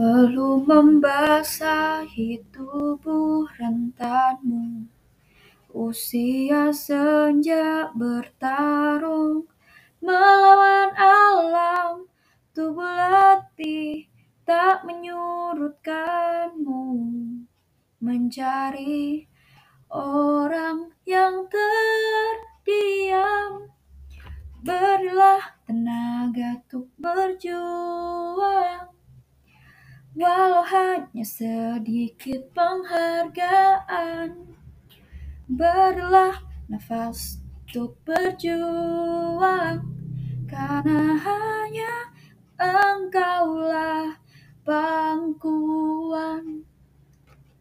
Belum membasahi tubuh rentanmu. Usia senja bertarung Melawan alam. Tubuh letih tak menyurutkanmu. Mencari orang yang terdiam. Berilah tenaga untuk berjuang Walau hanya sedikit penghargaan Berilah nafas untuk berjuang. Karena hanya engkaulah